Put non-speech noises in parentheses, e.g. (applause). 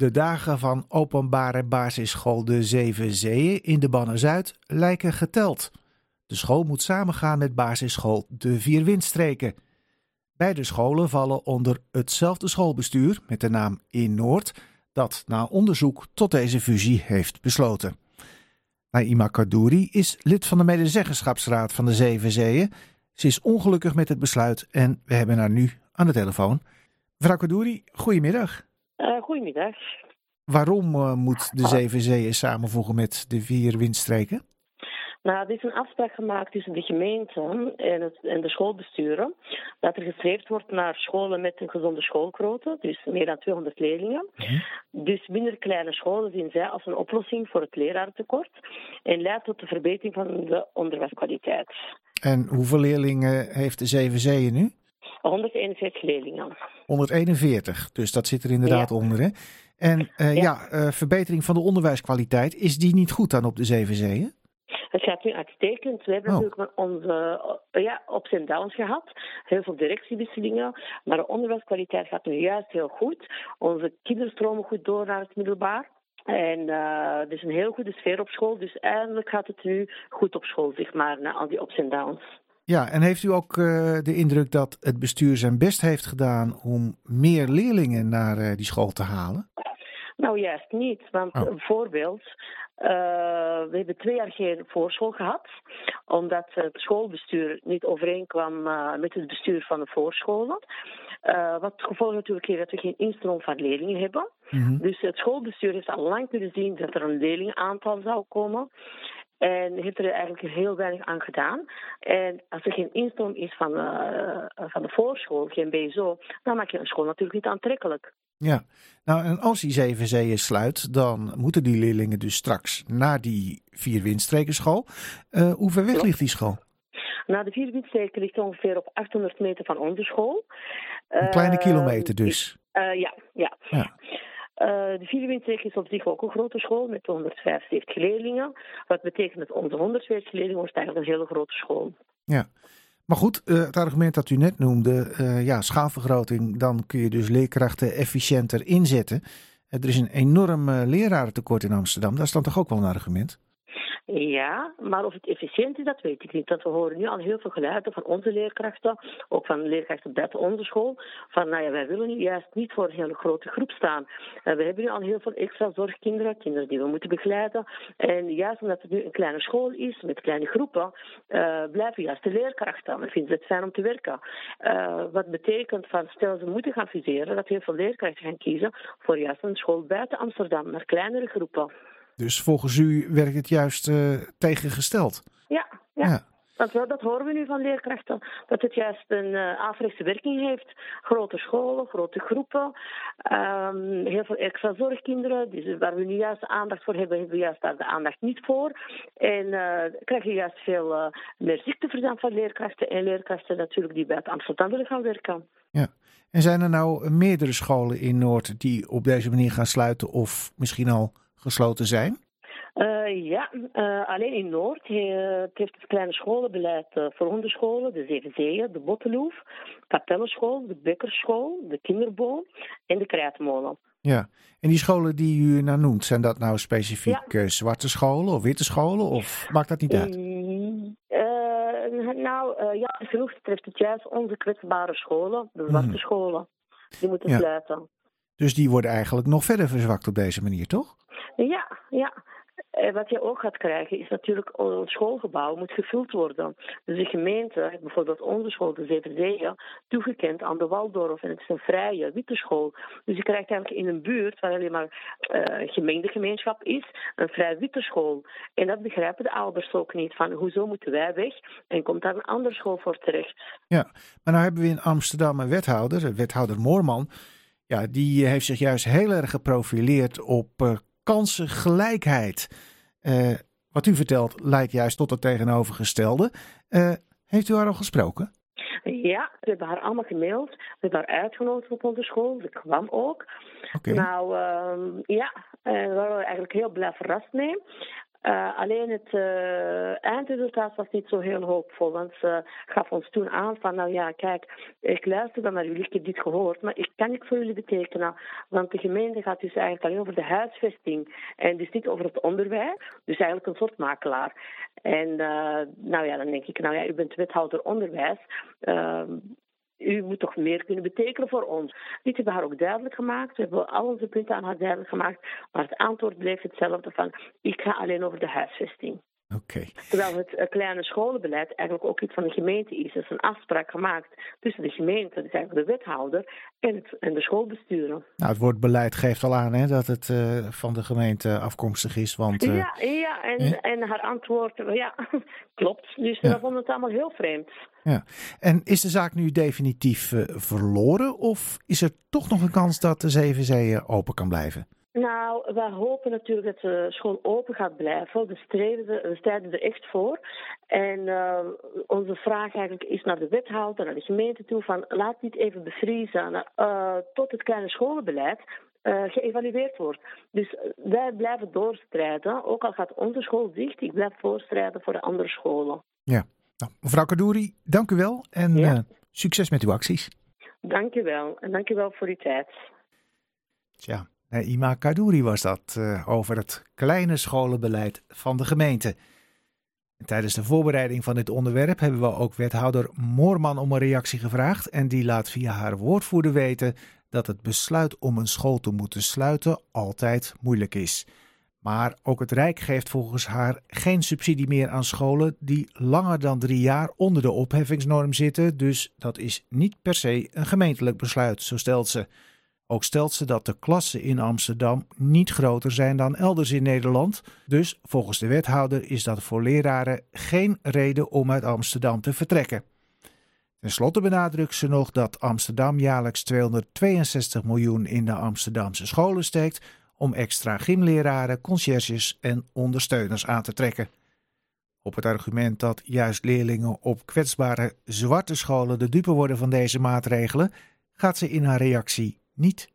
De dagen van openbare basisschool De Zeven Zeeën in de Banner-Zuid lijken geteld. De school moet samengaan met basisschool De Vier Windstreken. Beide scholen vallen onder hetzelfde schoolbestuur met de naam In Noord, dat na onderzoek tot deze fusie heeft besloten. Naima Kadouri is lid van de medezeggenschapsraad van de Zeven Zeeën. Ze is ongelukkig met het besluit en we hebben haar nu aan de telefoon. Mevrouw Kadouri, goedemiddag. Uh, goedemiddag. Waarom uh, moet de Zeven Zeeën samenvoegen met de vier windstreken? Nou, er is een afspraak gemaakt tussen de gemeente en, het, en de schoolbesturen. Dat er gestreefd wordt naar scholen met een gezonde schoolgrootte, dus meer dan 200 leerlingen. Mm Dus minder kleine scholen zien zij als een oplossing voor het leraartekort. En leidt tot de verbetering van de onderwijskwaliteit. En hoeveel leerlingen heeft de Zeven Zeeën nu? 141 leerlingen. 141, dus dat zit er inderdaad ja. onder. Hè? En uh, ja, ja uh, verbetering van de onderwijskwaliteit, is die niet goed dan op de Zeven Zeeën? Het gaat nu uitstekend. We hebben oh. natuurlijk onze uh, ja, ups en downs gehad. Heel veel directiewisselingen. Maar de onderwijskwaliteit gaat nu juist heel goed. Onze kinderen stromen goed door naar het middelbaar. En uh, er is een heel goede sfeer op school. Dus eindelijk gaat het nu goed op school, zeg maar, na al die ups en downs. Ja, en heeft u ook uh, de indruk dat het bestuur zijn best heeft gedaan om meer leerlingen naar uh, die school te halen? Nou, juist niet. Want oh. bijvoorbeeld, uh, we hebben twee jaar geen voorschool gehad, omdat het schoolbestuur niet overeenkwam met het bestuur van de voorscholen. wat het gevolg natuurlijk is dat we geen instroom van leerlingen hebben. Mm -hmm. Dus het schoolbestuur heeft al lang kunnen zien dat er een leerlingaantal zou komen. En heeft er eigenlijk heel weinig aan gedaan. En als er geen instroom is van, uh, van de voorschool, geen BSO, dan maak je een school natuurlijk niet aantrekkelijk. Ja, nou en als die 7 zeeën sluit, dan moeten die leerlingen dus straks naar die vier windstrekenschool. Uh, hoe ver weg ligt die school? Nou, de vier windstreken ligt ongeveer op 800 meter van onze school. Een kleine kilometer dus? ja, ja. ja. Uh, de Vierwindstreek is op zich ook een grote school met 175 leerlingen. Wat betekent dat onze 150 leerlingen wordt eigenlijk een hele grote school. Ja, maar goed, uh, het argument dat u net noemde, uh, ja, schaalvergroting, dan kun je dus leerkrachten efficiënter inzetten. er is een enorm lerarentekort in Amsterdam, dat is dan toch ook wel een argument? Ja, maar of het efficiënt is, dat weet ik niet. Want we horen nu al heel veel geluiden van onze leerkrachten, ook van leerkrachten buiten onze school, van nou ja, wij willen nu juist niet voor een hele grote groep staan. We hebben nu al heel veel extra zorgkinderen, kinderen die we moeten begeleiden. En juist omdat het nu een kleine school is, met kleine groepen, uh, blijven juist de leerkrachten. We vinden het fijn om te werken. Uh, wat betekent van, stel ze moeten gaan fuseren, dat heel veel leerkrachten gaan kiezen voor juist een school buiten Amsterdam, naar kleinere groepen. Dus volgens u werkt het juist uh, tegengesteld? Ja, ja. ja. Want dat horen we nu van leerkrachten. Dat het juist een uh, averechtse werking heeft. Grote scholen, grote groepen. Um, heel veel extra zorgkinderen. Dus waar we nu juist aandacht voor hebben, hebben we juist daar de aandacht niet voor. En uh, krijg je juist veel uh, meer ziekteverzand van leerkrachten. En leerkrachten natuurlijk die bij het Amsterdam willen gaan werken. Ja. En zijn er nou meerdere scholen in Noord die op deze manier gaan sluiten of misschien al gesloten zijn? Uh, ja, uh, alleen in Noord uh, het heeft het kleine scholenbeleid voor hondenscholen, de Zeven Zeeën, de Botteloef, Kapellenschool, de Bekkerschool, de Kinderboom en de Krijtmolen. Ja, en die scholen die u nou noemt, zijn dat nou specifiek ja. zwarte scholen of witte scholen of maakt dat niet uit? nou, ja, genoeg betreft het juist onze kwetsbare scholen, de zwarte hmm. scholen. Die moeten ja. sluiten. Dus die worden eigenlijk nog verder verzwakt op deze manier, toch? Ja, ja. En wat je ook gaat krijgen is natuurlijk ons schoolgebouw moet gevuld worden. Dus de gemeente bijvoorbeeld onze school, de Zeven toegekend aan de Waldorf. En het is een vrije witte school. Dus je krijgt eigenlijk in een buurt waar alleen maar uh, gemengde gemeenschap is, een vrij witte school. En dat begrijpen de ouders ook niet. Van hoezo moeten wij weg en komt daar een andere school voor terecht? Ja, maar nou hebben we in Amsterdam een wethouder, wethouder Moorman. Ja, die heeft zich juist heel erg geprofileerd op kansengelijkheid. Uh, wat u vertelt leidt juist tot het tegenovergestelde. Uh, heeft u haar al gesproken? Ja, we hebben haar allemaal gemaild. We hebben haar uitgenodigd op onze school. Ze kwam ook. Okay. Nou, uh, ja, we waren eigenlijk heel blij verrast mee. Uh, alleen het uh, eindresultaat was niet zo heel hoopvol. Want ze gaf ons toen aan van, nou ja, kijk, ik luister dan naar jullie, ik heb dit gehoord, maar ik kan niks voor jullie betekenen. Want de gemeente gaat dus eigenlijk alleen over de huisvesting en dus niet over het onderwijs. Dus eigenlijk een soort makelaar. En uh, nou ja, dan denk ik, nou ja, u bent wethouder onderwijs. U moet toch meer kunnen betekenen voor ons. Dit hebben we haar ook duidelijk gemaakt. We hebben al onze punten aan haar duidelijk gemaakt. Maar het antwoord bleef hetzelfde van, ik ga alleen over de huisvesting. Okay. Terwijl het uh, kleine scholenbeleid eigenlijk ook iets van de gemeente is. Er is een afspraak gemaakt tussen de gemeente, dus eigenlijk de wethouder, en, het, en de schoolbesturen. Nou, het woord beleid geeft al aan hè, dat het uh, van de gemeente afkomstig is. Want, uh, ja, ja en, en haar antwoord, ja, (laughs) klopt. Dus ja. we vonden het allemaal heel vreemd. Ja. En is de zaak nu definitief verloren of is er toch nog een kans dat de Zeven Zeeën open kan blijven? Nou, we hopen natuurlijk dat de school open gaat blijven. We, streven, we strijden er echt voor. En uh, onze vraag eigenlijk is naar de wethouder, naar de gemeente toe: van laat dit even bevriezen uh, tot het kleine scholenbeleid uh, geëvalueerd wordt. Dus wij blijven doorstrijden. Ook al gaat onze school dicht, ik blijf voorstrijden voor de andere scholen. Ja, nou, mevrouw Kadouri, dank u wel en ja. succes met uw acties. Dank u wel en dank u wel voor uw tijd. Tja. Ima Kadouri was dat, uh, over het kleine scholenbeleid van de gemeente. En tijdens de voorbereiding van dit onderwerp hebben we ook wethouder Moorman om een reactie gevraagd. En die laat via haar woordvoerder weten dat het besluit om een school te moeten sluiten altijd moeilijk is. Maar ook het Rijk geeft volgens haar geen subsidie meer aan scholen die langer dan drie jaar onder de opheffingsnorm zitten. Dus dat is niet per se een gemeentelijk besluit, zo stelt ze. Ook stelt ze dat de klassen in Amsterdam niet groter zijn dan elders in Nederland. Dus volgens de wethouder is dat voor leraren geen reden om uit Amsterdam te vertrekken. Ten slotte benadrukt ze nog dat Amsterdam jaarlijks 262 miljoen in de Amsterdamse scholen steekt om extra gymleraren, conciërges en ondersteuners aan te trekken. Op het argument dat juist leerlingen op kwetsbare zwarte scholen de dupe worden van deze maatregelen, gaat ze in haar reactie niet